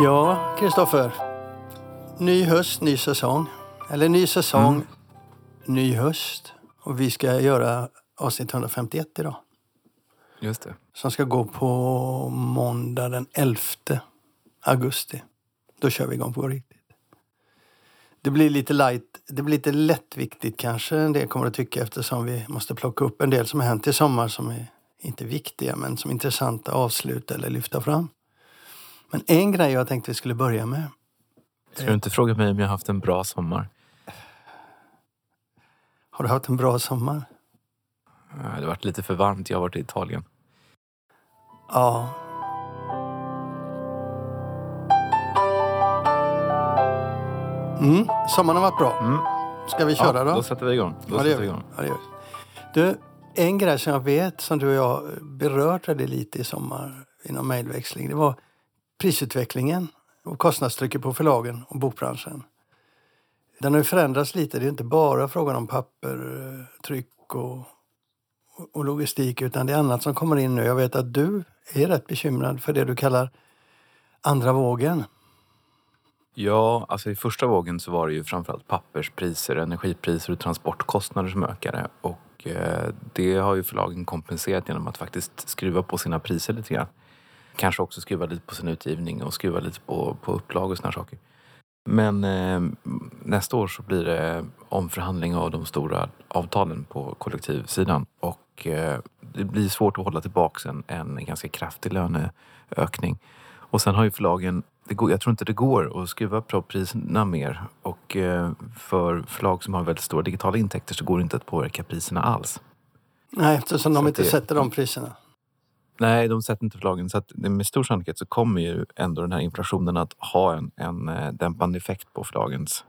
Ja, Kristoffer. Ny höst, ny säsong. Eller ny säsong, Mm. ny höst. Och vi ska göra avsnitt 151 idag. Just det. Som ska gå på måndag den 11 augusti. Då kör vi igång på riktigt. Det blir lite light, det blir lite lättviktigt kanske en del kommer att tycka eftersom vi måste plocka upp en del som har hänt i sommar som är inte viktiga men som är intressanta att avsluta eller lyfta fram. Men en grej jag tänkte vi skulle börja med. Ska du inte fråga mig om jag har haft en bra sommar? Har du haft en bra sommar? Det har varit lite för varmt. Jag har varit i Italien. Ja. Mm, sommaren har varit bra. Mm. Ska vi köra ja, då? Då sätter vi igång. Då Ja, det gör vi igång. Ja, det gör vi. Du, en grej som jag vet som du och jag väldigt lite i sommar inom mejlväxling, det var prisutvecklingen och kostnadstrycket på förlagen och bokbranschen. Den har ju förändrats lite. Det är inte bara frågan om papper, eh, tryck och, och logistik utan det är annat som kommer in nu. Jag vet att du är rätt bekymrad för det du kallar andra vågen. Ja, alltså i första vågen så var det ju framförallt papperspriser, energipriser och transportkostnader som ökade. Och eh, det har ju förlagen kompenserat genom att faktiskt skruva på sina priser lite grann. Kanske också skruva lite på sin utgivning och skruva lite på, på upplag och såna här saker. Men eh, nästa år så blir det omförhandling av de stora avtalen på kollektivsidan. Och eh, det blir svårt att hålla tillbaka en, en ganska kraftig löneökning. Och sen har ju förlagen, det går, jag tror inte det går att skruva på priserna mer. Och eh, för förlag som har väldigt stora digitala intäkter så går det inte att påverka priserna alls. Nej, eftersom de Så inte det- sätter de priserna. Nej, de sätter inte förlagen. Så att med stor sannolikhet så kommer ju ändå den här inflationen att ha en, en eh, dämpande effekt på förlagens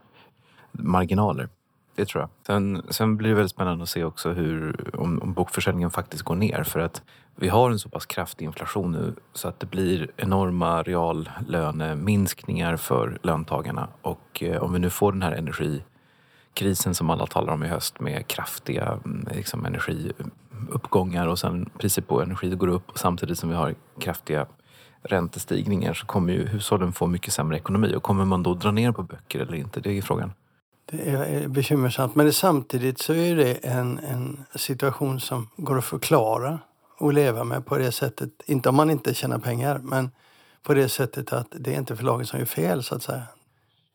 marginaler. Det tror jag. Sen, sen blir det väldigt spännande att se också hur, om, om bokförsäljningen faktiskt går ner. För att vi har en så pass kraftig inflation nu så att det blir enorma reallöneminskningar för löntagarna. Och eh, om vi nu får den här energikrisen som alla talar om i höst med kraftiga mm, liksom, energi energiuppgångar och sen priset på energi går upp samtidigt som vi har kraftiga räntestigningar så kommer ju hushållen få mycket sämre ekonomi. Och kommer man då dra ner på böcker eller inte? Det är frågan. Det är är bekymmersamt. Men samtidigt så är det en, en situation som går att förklara och leva med på det sättet. Inte om man inte tjänar pengar, men på det sättet att det är inte förlagen som gör fel så att säga.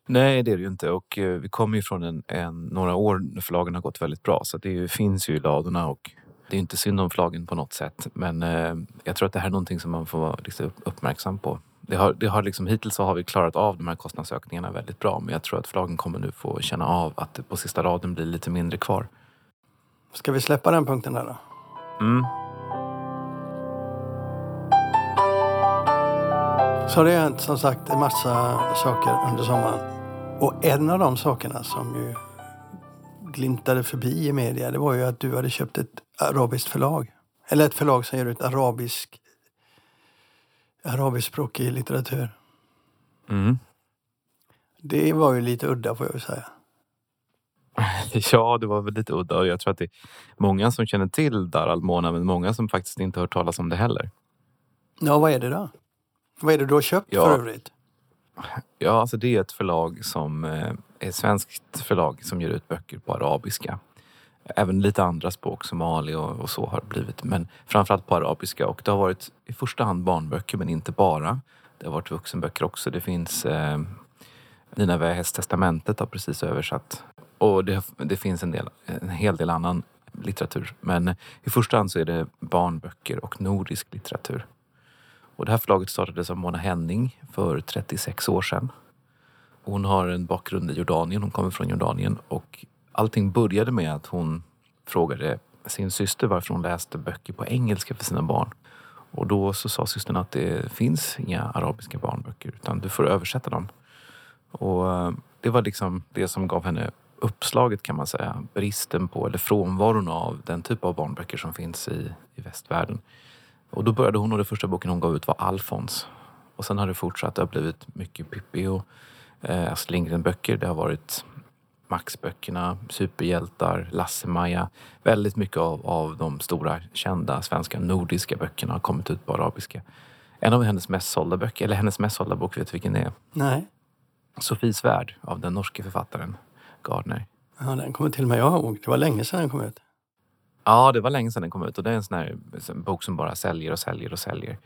Nej, det är det ju inte. Och eh, vi kommer ju från en, en, några år när förlagen har gått väldigt bra. Så det finns ju i ladorna och det är inte synd om förlagen på något sätt. Men eh, jag tror att det här är någonting som man får vara liksom, upp- uppmärksam på. Det har, det har liksom, hittills så har vi klarat av de här kostnadsökningarna väldigt bra. Men jag tror att förlagen kommer nu få känna av att det på sista raden blir lite mindre kvar. Ska vi släppa den punkten där då? Mm. Så har det hänt som sagt en massa saker under sommaren. Och en av de sakerna som ju glimtade förbi i media det var ju att du hade köpt ett arabiskt förlag. Eller ett förlag som ger ut arabisk arabiskspråkig litteratur. Mm. Det var ju lite udda får jag ju säga. Ja, det var väl lite udda jag tror att det är många som känner till Dar al-Mona men många som faktiskt inte hört talas om det heller. Ja, vad är det då? Vad är det du har köpt Ja. för övrigt? Ja, alltså det är ett förlag som eh, är ett svenskt förlag som ger ut böcker på arabiska. Även lite andra språk, somali och, och så har det blivit. Men framförallt på arabiska. Och det har varit i första hand barnböcker, men inte bara. Det har varit vuxenböcker också. Det finns eh, Nina Wähäs testamentet har precis översatt. Och det, det finns en, del, en hel del annan litteratur. Men i första hand så är det barnböcker och nordisk litteratur. Och det här förlaget startades av Mona Henning för 36 år sedan. Hon har en bakgrund i Jordanien, hon kommer från Jordanien och allting började med att hon frågade sin syster varför hon läste böcker på engelska för sina barn. Och då så sa systern att det finns inga arabiska barnböcker utan du får översätta dem. Och eh, det var liksom det som gav henne uppslaget kan man säga. Bristen på, eller frånvaron av den typ av barnböcker som finns i, i västvärlden. Och då började hon och den första boken hon gav ut var Alfons. Och sen har det fortsatt. Det har blivit mycket Pippi och eh, Astrid Lindgren-böcker. Det har varit Max-böckerna, superhjältar, Lasse-Maja. Väldigt mycket av, av de stora kända svenska nordiska böckerna har kommit ut på arabiska. En av hennes mest sålda böcker, eller hennes mest sålda bok, vet du vilken det är? Nej. Sofies värld av den norske författaren Gardner. Ja, den kommer till mig ihåg. Det var länge sedan den kom ut. Ja, det var länge sedan den kom ut och det är en sån här bok som bara säljer och säljer och säljer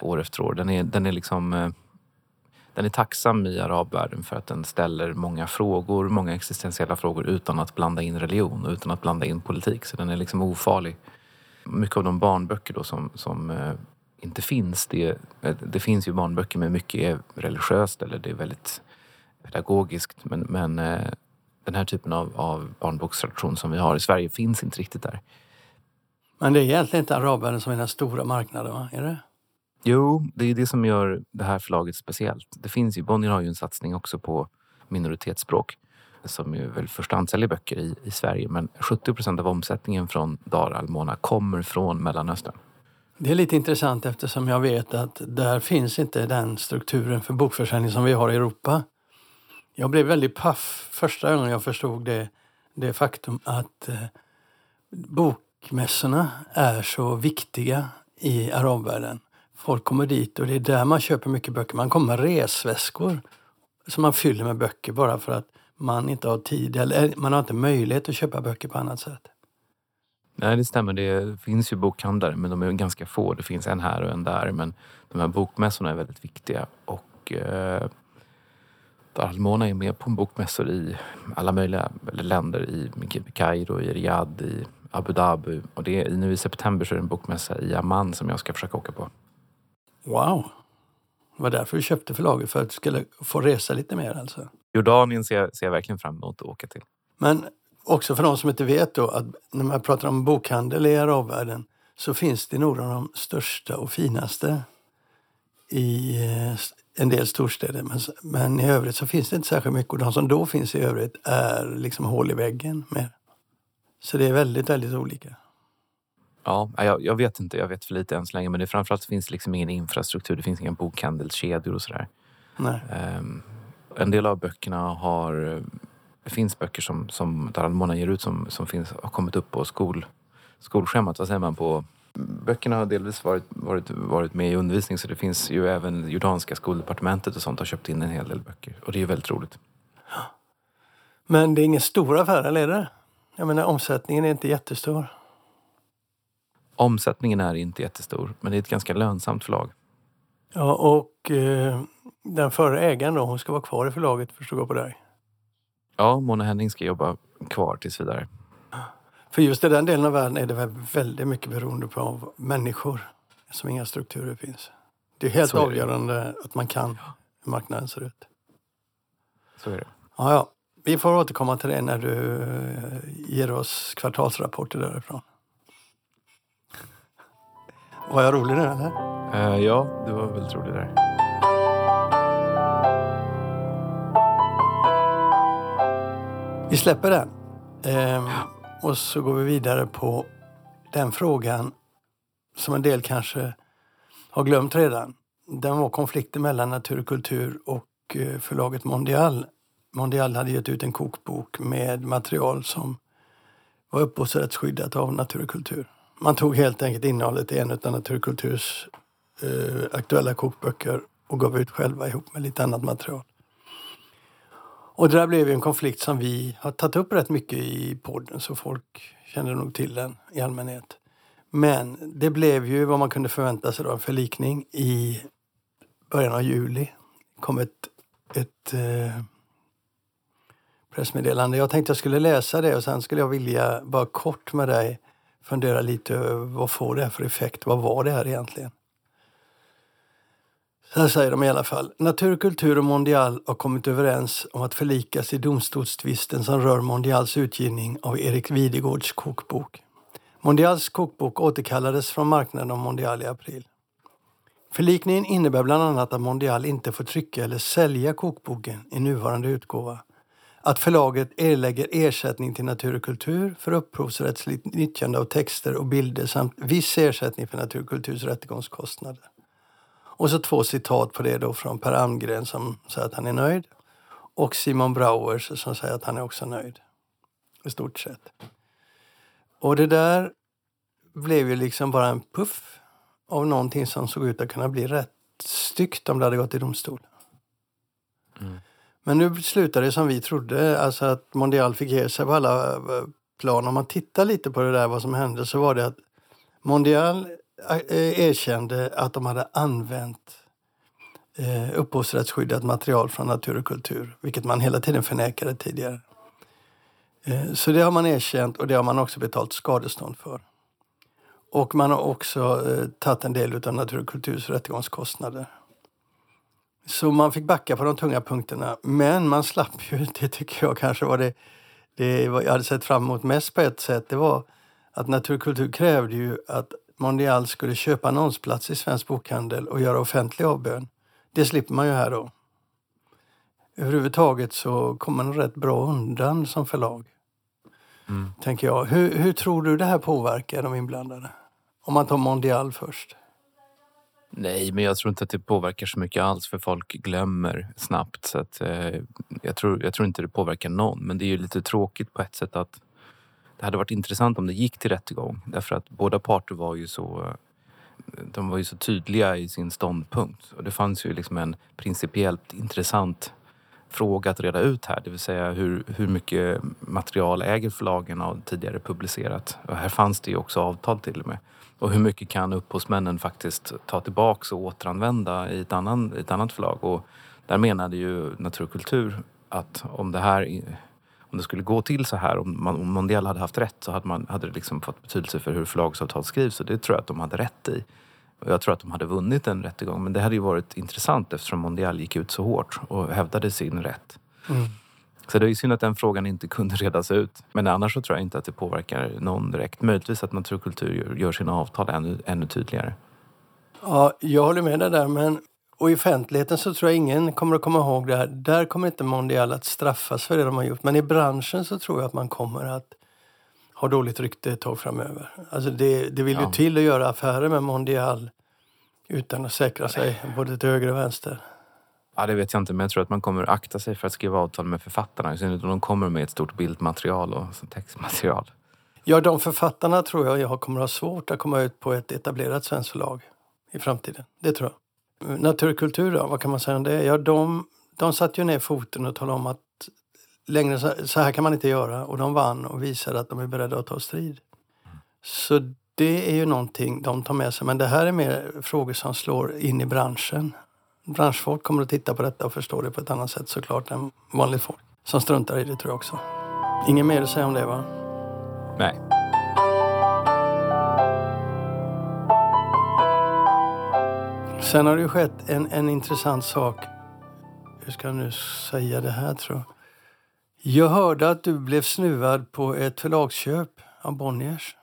år efter år. Den är, den är liksom eh, den är tacksam i arabvärlden för att den ställer många frågor, många existentiella frågor utan att blanda in religion och utan att blanda in politik. Så den är liksom ofarlig. Mycket av de barnböcker då som, som eh, inte finns, det, eh, det finns ju barnböcker men mycket är religiöst eller det är väldigt pedagogiskt men, men eh, den här typen av, av barnbokstradition som vi har i Sverige finns inte riktigt där. Men det är egentligen inte arabvärlden som är den stora marknaden, va? Är det? Jo, det är det som gör det här förlaget speciellt. Det finns ju, Bonnier har ju en satsning också på minoritetsspråk som ju väl först säljer böcker i, i Sverige. Men 70 procent av omsättningen från Dar Al Mona kommer från Mellanöstern. Det är lite intressant eftersom jag vet att där finns inte den strukturen för bokförsäljning som vi har i Europa. Jag blev väldigt paff första gången jag förstod det, det faktum att eh, bokmässorna är så viktiga i arabvärlden. Folk kommer dit och det är där man köper mycket böcker. Man kommer med resväskor som man fyller med böcker bara för att man inte har tid eller man har inte möjlighet att köpa böcker på annat sätt. Nej, det stämmer. Det finns ju bokhandlare, men de är ganska få. Det finns en här och en där. Men de här bokmässorna är väldigt viktiga. Och eh, Almona är med på bokmässor i alla möjliga länder. I Kairo, i Riyadh, i Abu Dhabi. Och det är, nu i september så är det en bokmässa i Amman som jag ska försöka åka på. Wow! Det var därför du köpte förlaget, för att du skulle få resa lite mer alltså? Jordanien ser, ser jag verkligen fram emot att åka till. Men också för de som inte vet då, att när man pratar om bokhandel i arabvärlden så finns det några av de största och finaste i eh, en del storstäder. Men, men i övrigt så finns det inte särskilt mycket och de som då finns i övrigt är liksom hål i väggen mer. Så det är väldigt, väldigt olika. Ja, jag, jag, vet inte. Jag vet för lite än så länge. Men det framförallt finns liksom ingen infrastruktur. Det finns inga bokhandelskedjor och sådär. Um, en del av böckerna har... Det finns böcker som, som Daralmona ger ut som, som finns, har kommit upp på skol, skolschemat. Vad säger man? på Böckerna har delvis varit, varit, varit med i undervisning så det finns ju även jordanska skoldepartementet och sånt har köpt in en hel del böcker. Och det är ju väldigt roligt. Men det är ingen stor affär, eller är det? Jag menar omsättningen är inte jättestor. Omsättningen är inte jättestor, men det är ett ganska lönsamt förlag. Ja, och eh, den förra ägaren då, hon ska vara kvar i förlaget förstod jag på dig? Ja, Mona Henning ska jobba kvar tills vidare. För just i den delen av världen är det väl väldigt mycket beroende på människor som inga strukturer finns. Det är helt är avgörande att man kan hur marknaden ser ut. Så är det. Ja, ja. Vi får återkomma till det när du eh, ger oss kvartalsrapporter därifrån. Var jag rolig nu eller? Uh, ja, du var väldigt rolig där. Vi släpper den. Ehm, och så går vi vidare på den frågan som en del kanske har glömt redan. Den var konflikten mellan natur och kultur och eh, förlaget Mondial. Mondial hade gett ut en kokbok med material som var upphovsrättsskyddat av natur och kultur. Man tog helt enkelt innehållet i en av Naturkulturs eh, aktuella kokböcker och gav ut själva ihop med lite annat material. Och det där blev en konflikt som vi har tagit upp rätt mycket i podden så folk känner nog till den i allmänhet. Men det blev ju vad man kunde förvänta sig då, en förlikning i början av juli. kom ett, ett eh, pressmeddelande. Jag tänkte jag skulle läsa det och sen skulle jag vilja bara kort med dig fundera lite över vad får det här för effekt? Vad var det här egentligen? Så här säger de i alla fall. Natur, kultur och Mondial har kommit överens om att förlikas i domstolstvisten som rör Mondials utgivning av Erik Videgårds kokbok. Mondials kokbok återkallades från marknaden av Mondial i april. Förlikningen innebär bland annat att Mondial inte får trycka eller sälja kokboken i nuvarande utgåva att förlaget erlägger ersättning till Natur och kultur för upphovsrättsligt nyttjande av texter och bilder samt viss ersättning för Natur och kulturs rättegångskostnader. Och så två citat på det då från Per Almgren som säger att han är nöjd och Simon Brauers som säger att han är också nöjd. I stort sett. Och det där blev ju liksom bara en puff av någonting som såg ut att kunna bli rätt styggt om det hade gått i domstol. Mm. Men nu slutade det som vi trodde, alltså att Mondial fick ge sig på alla eh, plan. Om man tittar lite på det där, vad som hände, så var det att Mondial eh, eh, erkände att de hade använt eh, upphovsrättsskyddat material från natur och kultur, vilket man hela tiden förnekade tidigare. Eh, så det har man erkänt och det har man också betalt skadestånd för. Och man har också eh, tagit en del av Natur och kulturs rättegångskostnader. Så man fick backa på de tunga punkterna. Men man slapp ju, det tycker jag kanske var det, det jag hade sett fram emot mest på ett sätt. Det var att Natur och kultur krävde ju att Mondial skulle köpa annonsplats i Svensk Bokhandel och göra offentlig avbön. Det slipper man ju här då. Överhuvudtaget så kommer man rätt bra undan som förlag. Mm. Tänker jag. Hur, hur tror du det här påverkar de inblandade? Om man tar Mondial först. Nej, men jag tror inte att det påverkar så mycket alls för folk glömmer snabbt. Så att, eh, jag, tror, jag tror inte det påverkar någon. Men det är ju lite tråkigt på ett sätt att det hade varit intressant om det gick till rättegång. Därför att båda parter var ju så eh, de var ju så tydliga i sin ståndpunkt. Och det fanns ju liksom en principiellt intressant fråga att reda ut här. Det vill säga hur, hur mycket material äger förlagen av tidigare publicerat? Och här fanns det ju också avtal till och med. Och hur mycket kan upphovsmännen faktiskt ta tillbaks och återanvända i ett, annan, i ett annat förlag? Och där menade ju Naturkultur att om det här om det skulle gå till så här, om, man, om Mondial hade haft rätt så hade, man, hade det liksom fått betydelse för hur förlagsavtal skrivs och det tror jag att de hade rätt i. Och jag tror att de hade vunnit en rättegång men det hade ju varit intressant eftersom Mondial gick ut så hårt och hävdade sin rätt. Mm. Så det är synd att den frågan inte kunde redas ut. Men annars så tror jag inte att det påverkar någon direkt. Möjligtvis att naturkultur gör, gör sina avtal ännu, ännu tydligare. Ja, jag håller med dig där. Men och i offentligheten så tror jag ingen kommer att komma ihåg det här. Där kommer inte Mondial att straffas för det de har gjort. Men i branschen så tror jag att man kommer att ha dåligt rykte ett tag framöver. Alltså det, det vill ju till att göra affärer med Mondial utan att säkra sig både till höger och vänster. Ja, det vet jag inte, men jag tror att man kommer akta sig för att skriva avtal med författarna. I synnerhet om de kommer med ett stort bildmaterial och textmaterial. Ja, de författarna tror jag, jag kommer att ha svårt att komma ut på ett etablerat svenskt förlag i framtiden. Det tror jag. Naturkultur då, vad kan man säga om det? Ja, de, de satte ju ner foten och talade om att längre så, så, här kan man inte göra. Och de vann och visade att de är beredda att ta strid. Så det är ju någonting de tar med sig. Men det här är mer frågor som slår in i branschen. Branschfolk kommer att titta på detta och förstå det på ett annat sätt såklart än vanligt folk. Som struntar i det tror jag också. Inget mer att säga om det va? Nej. Sen har det ju skett en, en intressant sak. Hur ska jag nu säga det här tror jag? Jag hörde att du blev snuvad på ett förlagsköp av Bonniers.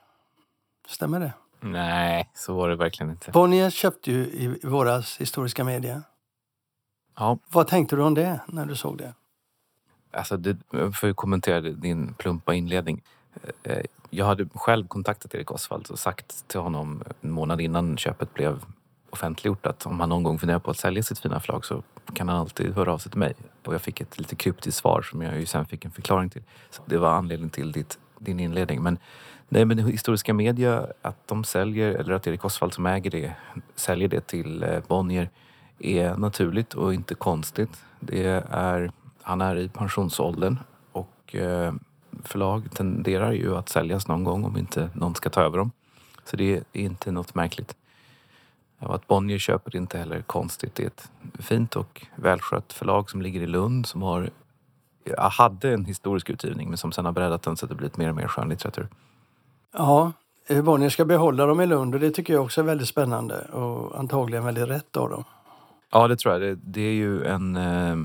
Stämmer det? Nej, så var det verkligen inte. Bonniers köpte ju i våras historiska media. Ja. Vad tänkte du om det när du såg det? Alltså, det, ju kommentera din plumpa inledning. Eh, jag hade själv kontaktat Erik Osvald och sagt till honom en månad innan köpet blev offentliggjort att om han någon gång funderar på att sälja sitt fina flagg så kan han alltid höra av sig till mig. Och jag fick ett lite kryptiskt svar som jag ju sen fick en förklaring till. Så det var anledningen till ditt, din inledning. Men, nej, men historiska media, att de säljer, eller att Erik Osvald som äger det, säljer det till eh, Bonnier är naturligt och inte konstigt. Det är, han är i pensionsåldern och eh, förlag tenderar ju att säljas någon gång om inte någon ska ta över dem. Så det är inte något märkligt. Och att Bonnier köper inte heller konstigt. Det är ett fint och välskött förlag som ligger i Lund som har, hade en historisk utgivning men som sen har breddat den så att det blivit mer och mer skönlitteratur. Ja, Bonnier ska behålla dem i Lund och det tycker jag också är väldigt spännande och antagligen väldigt rätt av dem. Ja, det tror jag. Det, det är ju en eh,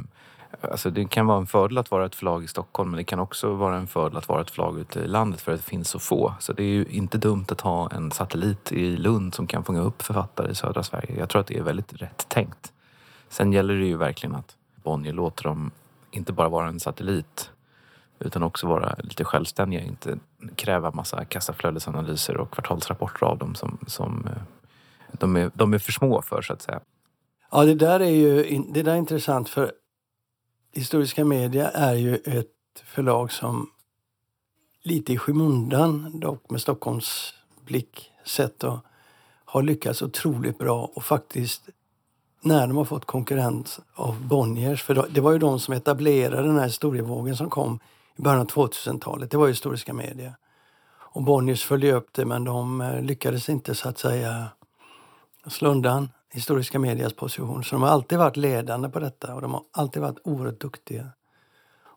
Alltså det kan vara en fördel att vara ett förlag i Stockholm men det kan också vara en fördel att vara ett förlag ute i landet för att det finns så få. Så det är ju inte dumt att ha en satellit i Lund som kan fånga upp författare i södra Sverige. Jag tror att det är väldigt rätt tänkt. Sen gäller det ju verkligen att Bonnier låter dem inte bara vara en satellit utan också vara lite självständiga. Inte kräva massa kassaflödesanalyser och kvartalsrapporter av dem som, som eh, de, är, de är för små för så att säga. Ja, det där är ju det där är intressant för Historiska Media är ju ett förlag som lite i skymundan, dock med Stockholms blick sett, och har lyckats otroligt bra och faktiskt när de har fått konkurrens av Bonniers, för det var ju de som etablerade den här historievågen som kom i början av 2000-talet, det var historiska Media. Och Bonniers följde upp det men de eh, lyckades inte så att säga slå undan historiska medias position. Så de har alltid varit ledande på detta och de har alltid varit oerhört duktiga.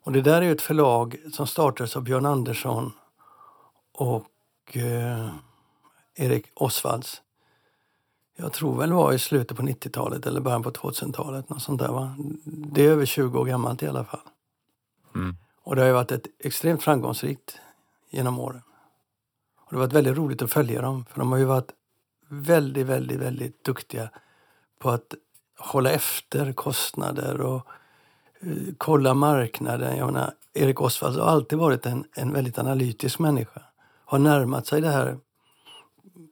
Och det där är ett förlag som startades av Björn Andersson och eh, Erik Osvalds. Jag tror väl var i slutet på 90-talet eller början på 2000-talet. Något sånt där, va? Det är över 20 år gammalt i alla fall. Mm. Och det har varit ett extremt framgångsrikt genom åren. Och det har varit väldigt roligt att följa dem för de har ju varit väldigt, väldigt, väldigt duktiga på att hålla efter kostnader och uh, kolla marknaden. Jag menar, Erik Osvald har alltid varit en, en väldigt analytisk människa. Har närmat sig det här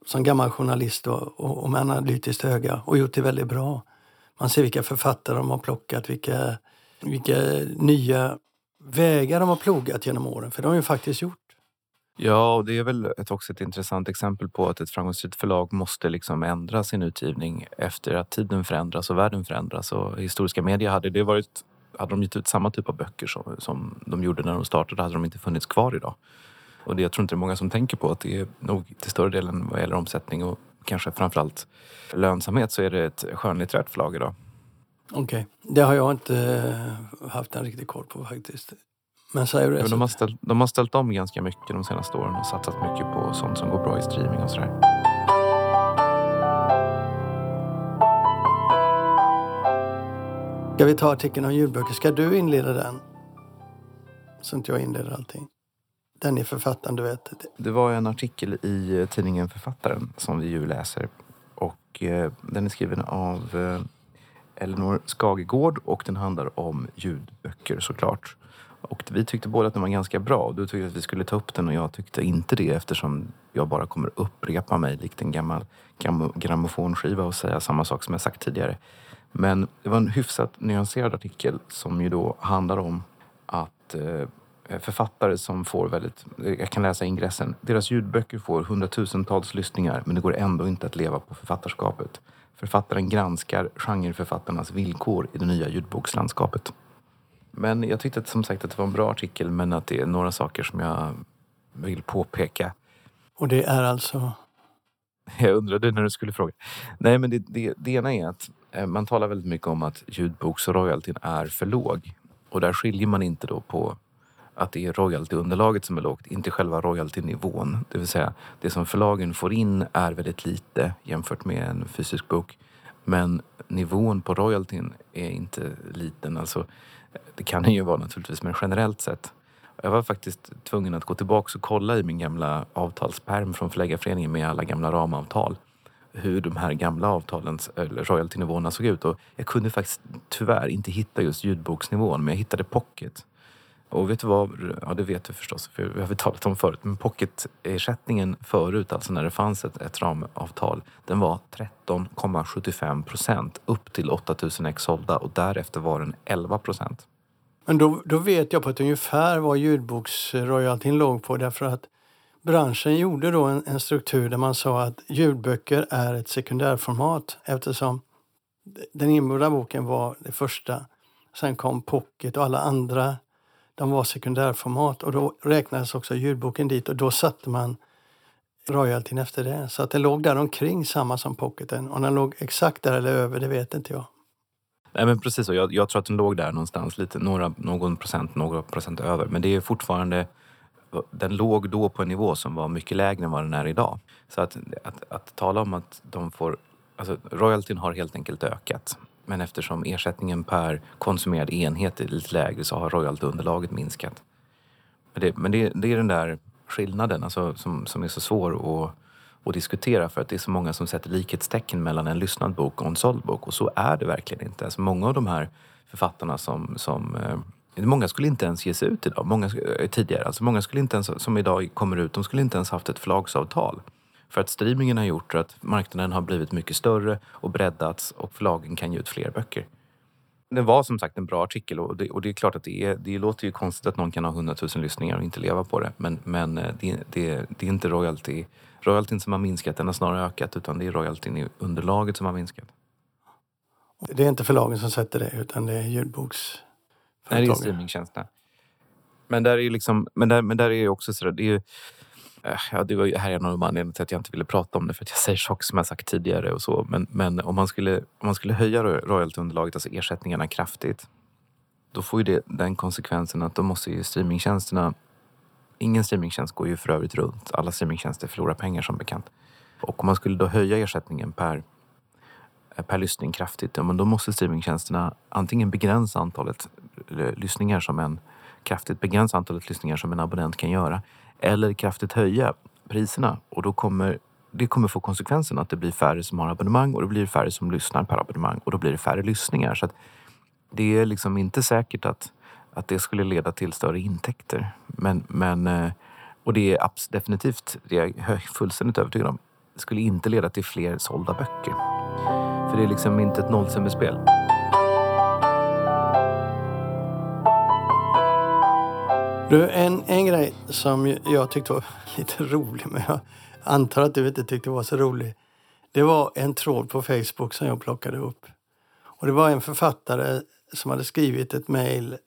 som gammal journalist och, och, och med analytiskt öga och gjort det väldigt bra. Man ser vilka författare de har plockat, vilka, vilka nya vägar de har plogat genom åren. För det har de ju faktiskt gjort. Ja, och det är väl ett, också ett intressant exempel på att ett framgångsrikt förlag måste liksom ändra sin utgivning efter att tiden förändras och världen förändras. Och historiska medier hade det varit hade de gett ut samma typ av böcker som, som de gjorde när de startade hade de inte funnits kvar idag. Och det, jag tror inte det är många som tänker på att det är nog till större delen vad gäller omsättning och kanske framförallt lönsamhet så är det ett skönlitterärt förlag idag. Okej, okay. det har jag inte eh, haft en riktig koll på faktiskt. Men så är det. de, har ställt, de har ställt om ganska mycket de senaste åren och satsat mycket på sånt som går bra i streaming och sådär. Ska vi ta artikeln om ljudböcker? Ska du inleda den? Så inte jag inleder allting. Den är författaren, du vet. Det var en artikel i eh, tidningen Författaren som vi ju läser. Och eh, den är skriven av eh, Elinor Skagegård och den handlar om ljudböcker såklart. Och vi tyckte båda att den var ganska bra. Du tyckte att vi skulle ta upp den och jag tyckte inte det eftersom jag bara kommer upprepa mig likt en gammal grammofonskiva och säga samma sak som jag sagt tidigare. Men det var en hyfsat nyanserad artikel som ju då handlar om att eh, författare som får väldigt, eh, jag kan läsa ingressen, deras ljudböcker får hundratusentals lyssningar men det går ändå inte att leva på författarskapet. Författaren granskar genreförfattarnas villkor i det nya ljudbokslandskapet. Men jag tyckte att, som sagt att det var en bra artikel men att det är några saker som jag vill påpeka. Och det är alltså? Jag undrade när du skulle fråga. Nej, men det, det, det ena är att eh, man talar väldigt mycket om att ljudboksroyaltyn är för låg. Och där skiljer man inte då på att det är royaltyunderlaget som är lågt, inte själva royaltynivån. Det vill säga, det som förlagen får in är väldigt lite jämfört med en fysisk bok. Men nivån på royaltyn är inte liten. Alltså, det kan den ju vara naturligtvis, men generellt sett. Jag var faktiskt tvungen att gå tillbaka och kolla i min gamla avtalsperm från Förläggarföreningen med alla gamla ramavtal hur de här gamla avtalens royaltynivåerna såg ut. Och jag kunde faktiskt tyvärr inte hitta just ljudboksnivån, men jag hittade pocket. Och vet du vad? Ja, det vet du förstås, för vi har vi talat om förut. Men pocketersättningen förut, alltså när det fanns ett, ett ramavtal, den var 13,75 procent upp till 8000 ex sålda och därefter var den 11 procent. Men då, då vet jag på ett ungefär vad ljudboksroyaltyn låg på därför att branschen gjorde då en, en, struktur där man sa att ljudböcker är ett sekundärformat eftersom den inbjudna boken var det första. Sen kom pocket och alla andra de var sekundärformat och då räknades också ljudboken dit och då satte man royaltyn efter det. Så att den låg där omkring samma som pocketen. Om den låg exakt där eller över, det vet inte jag. Nej men precis så. Jag, jag tror att den låg där någonstans, lite, några, någon procent, några procent över. Men det är fortfarande, den låg då på en nivå som var mycket lägre än vad den är idag. Så att, att, att tala om att de får, alltså royaltyn har helt enkelt ökat. Men eftersom ersättningen per konsumerad enhet är lite lägre så har royaltyunderlaget minskat. Men, det, men det, det, är den där skillnaden alltså, som, som är så svår att, att diskutera för att det är så många som sätter likhetstecken mellan en lyssnad bok och en såld bok och så är det verkligen inte. Alltså, många av de här författarna som, som eh, Många skulle inte ens ge sig ut idag, många, eh, tidigare. Alltså många skulle inte ens, som idag kommer ut, de skulle inte ens haft ett förlagsavtal. För att streamingen har gjort att marknaden har blivit mycket större och breddats och förlagen kan ge ut fler böcker. Det var som sagt en bra artikel och det, och det är klart att det, är, det låter ju konstigt att någon kan ha hundratusen lyssningar och inte leva på det. Men, men eh, det, det, det är inte royalty, royaltyn som har minskat, den har snarare ökat. Utan det är royaltyn i underlaget som har minskat. Det är inte förlagen som sätter det utan det är ljudboksföretagen? Nej, det är streamingtjänsterna. Men där är liksom, men där, men där är också sådär, det är ju, Eh, ja, det var, här är en av anledningarna till att jag inte ville prata om det för att jag säger saker som jag sagt tidigare och så. Men, men om, man skulle, om man skulle höja royaltyunderlaget, alltså ersättningarna kraftigt, då får ju det den konsekvensen att då måste ju streamingtjänsterna Ingen streamingtjänst går ju för övrigt runt. Alla streamingtjänster förlorar pengar som bekant. Och om man skulle då höja ersättningen per, eh, per lyssning kraftigt, ja, men då måste streamingtjänsterna antingen begränsa antalet lyssningar som en kraftigt begränsa antalet lyssningar som en abonnent kan göra eller kraftigt höja priserna och då kommer det kommer få konsekvensen att det blir färre som har abonnemang och det blir färre som lyssnar per abonnemang och då blir det färre lyssningar. Så det är liksom inte säkert att, att det skulle leda till större intäkter. Men, men, eh, och det är definitivt, det är jag fullständigt övertygad om, skulle inte leda till fler sålda böcker. För det är liksom inte ett nollsummespel. Du, en, en grej som jag tyckte var lite rolig, men jag antar att du inte tyckte var så rolig. Det var en tråd på Facebook som jag plockade upp. Och Det var en författare som hade skrivit ett mejl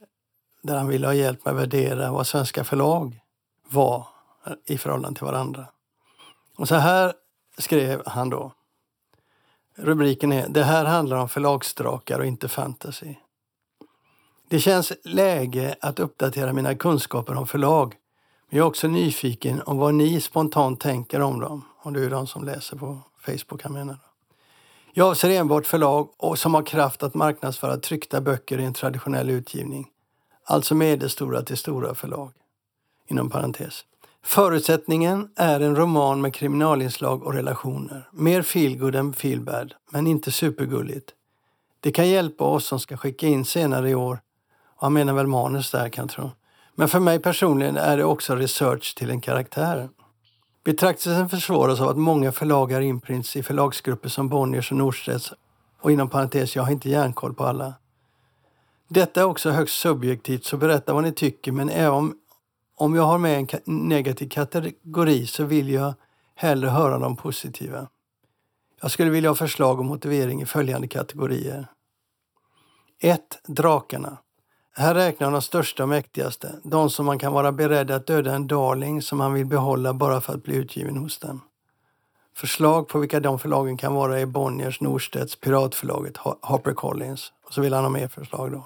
där han ville ha hjälp med att värdera vad svenska förlag var i förhållande till varandra. Och så här skrev han då. Rubriken är Det här handlar om förlagsdrakar och inte fantasy. Det känns läge att uppdatera mina kunskaper om förlag. Men jag är också nyfiken om vad ni spontant tänker om dem. Om det är de som läser på Facebook jag menar. Jag avser enbart förlag och som har kraft att marknadsföra tryckta böcker i en traditionell utgivning. Alltså medelstora till stora förlag. Inom parentes. Förutsättningen är en roman med kriminalinslag och relationer. Mer feelgood än feelbad, men inte supergulligt. Det kan hjälpa oss som ska skicka in senare i år han menar väl manus där kan jag tro. Men för mig personligen är det också research till en karaktär. Betraktelsen försvåras av att många förlag är inprints i förlagsgrupper som Bonniers och Norstedts och inom parentes, jag har inte järnkoll på alla. Detta är också högst subjektivt, så berätta vad ni tycker, men även om, om jag har med en negativ kategori så vill jag hellre höra de positiva. Jag skulle vilja ha förslag och motivering i följande kategorier. 1. Drakarna. Här räknar de största och mäktigaste, de som man kan vara beredd att döda en darling som man vill behålla bara för att bli utgiven hos dem. Förslag på vilka de förlagen kan vara är Bonniers, Norstedts, Piratförlaget, Harper Collins och så vill han ha mer förslag då.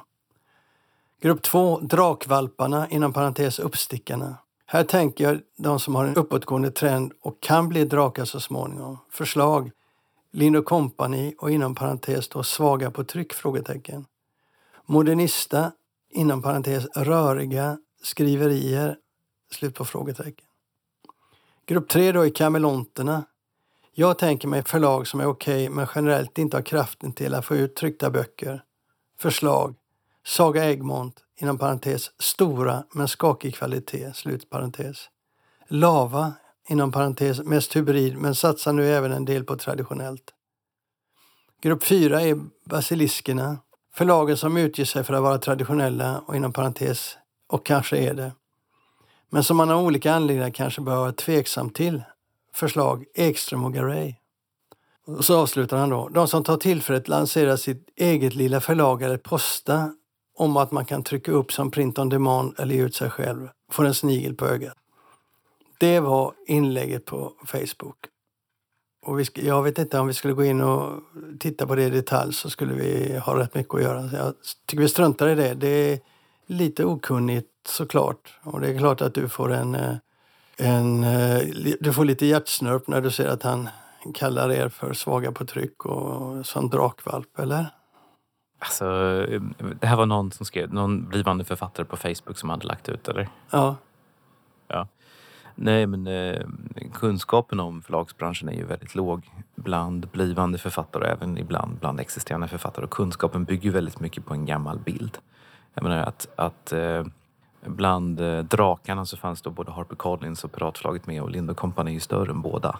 Grupp 2, Drakvalparna, inom parentes uppstickarna. Här tänker jag de som har en uppåtgående trend och kan bli drakar så småningom. Förslag, Lind Company och inom parentes då svaga på tryck? Frågetecken. Modernista, inom parentes röriga skriverier, slut på frågetecken. Grupp tre då är kameleonterna. Jag tänker mig förlag som är okej okay, men generellt inte har kraften till att få ut tryckta böcker. Förslag. Saga Egmont, inom parentes stora men skakig kvalitet, slut parentes. Lava, inom parentes mest hybrid men satsar nu även en del på traditionellt. Grupp fyra är basiliskerna, Förlagen som utger sig för att vara traditionella och inom parentes, och kanske är det, men som man av olika anledningar kanske bör vara tveksam till. Förslag Ekström och Garay. Och så avslutar han då. De som tar tillfället lanserar sitt eget lilla förlag eller posta om att man kan trycka upp som print on demand eller ge ut sig själv får en snigel på ögat. Det var inlägget på Facebook. Och vi, jag vet inte om vi skulle gå in och titta på det i detalj så skulle vi ha rätt mycket att göra. Jag tycker vi struntar i det. Det är lite okunnigt såklart. Och det är klart att du får en, eh, en eh, du får lite hjärtsnörp när du ser att han kallar er för svaga på tryck och som drakvalp, eller? Alltså, det här var någon som skrev, någon blivande författare på Facebook som hade lagt ut, eller? Ja. Ja. Nej, men eh, kunskapen om förlagsbranschen är ju väldigt låg bland blivande författare och även ibland bland existerande författare. Och kunskapen bygger väldigt mycket på en gammal bild. Jag menar att, att eh, bland eh, drakarna så fanns då både Harper Collins och Piratförlaget med och Lind Company är ju större än båda.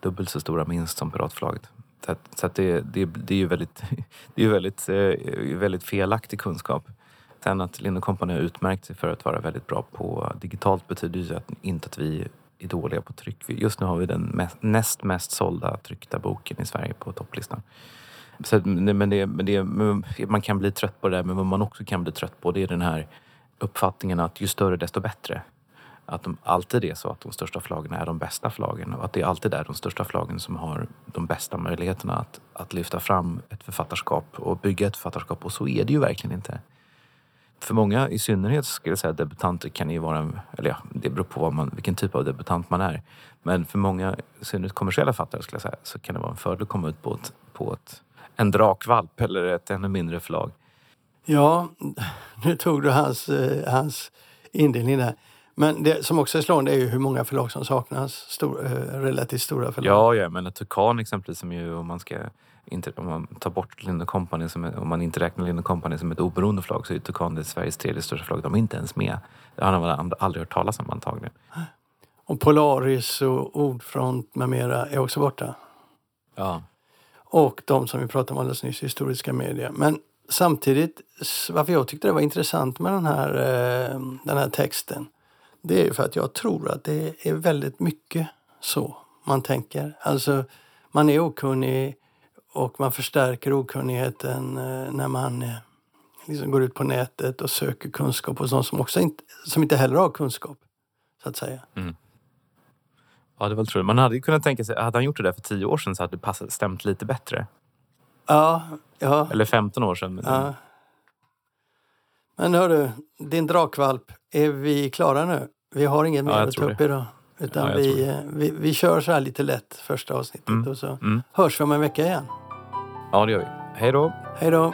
Dubbelt så stora minst som Piratförlaget. Så, att, så att det, det, det är ju väldigt, det är väldigt, eh, väldigt felaktig kunskap. Sen att Lind Company har utmärkt sig för att vara väldigt bra på digitalt betyder ju inte att vi är dåliga på tryck. Just nu har vi den mest, näst mest sålda tryckta boken i Sverige på topplistan. Så, men det, men det, man kan bli trött på det där, men vad man också kan bli trött på det är den här uppfattningen att ju större desto bättre. Att de alltid är så att de största förlagen är de bästa förlagen och att det alltid är de största förlagen som har de bästa möjligheterna att, att lyfta fram ett författarskap och bygga ett författarskap och så är det ju verkligen inte. För många, i synnerhet skulle jag säga debutanter kan ju vara, eller ja, det beror på vad man, vilken typ av debutant man är. Men för många, i synnerhet kommersiella författare skulle jag säga, så kan det vara en fördel att komma ut på, ett, på ett, en drakvalp eller ett ännu mindre förlag. Ja, nu tog du hans, eh, hans indelning där. Men det som också är slående är ju hur många förlag som saknas. Stor, eh, relativt stora förlag. Ja, ja men Tukan exempelvis som ju om man ska inte, om man tar bort Lind Company, som om man inte räknar Lind Company som ett oberoende förlag så är Tukan det Sveriges tredje största förlag. De är inte ens med. Det har man aldrig hört talas om antagligen. Och Polaris och Ordfront med mera är också borta. Ja. Och de som vi pratade om alldeles nyss, historiska medier. Men samtidigt, varför jag tyckte det var intressant med den här, eh, den här texten det är för att jag tror att det är väldigt mycket så man tänker. Alltså, man är okunnig och man förstärker okunnigheten eh, när man eh, liksom går ut på nätet och söker kunskap hos någon som, också inte, som inte heller har kunskap. Så att säga. Mm. Ja, det var. Man hade ju kunnat tänka sig, hade han gjort det där för tio år sedan så hade det passat, stämt lite bättre. Ja, ja. Eller 15 år sedan. Ja. Men hörru, din drakvalp, är vi klara nu? Vi har inget mer att ta upp idag. Utan ja, vi, vi, vi kör så här lite lätt första avsnittet mm. och så mm. hörs vi om en vecka igen. Ja, det gör vi. Hej då! Hej då!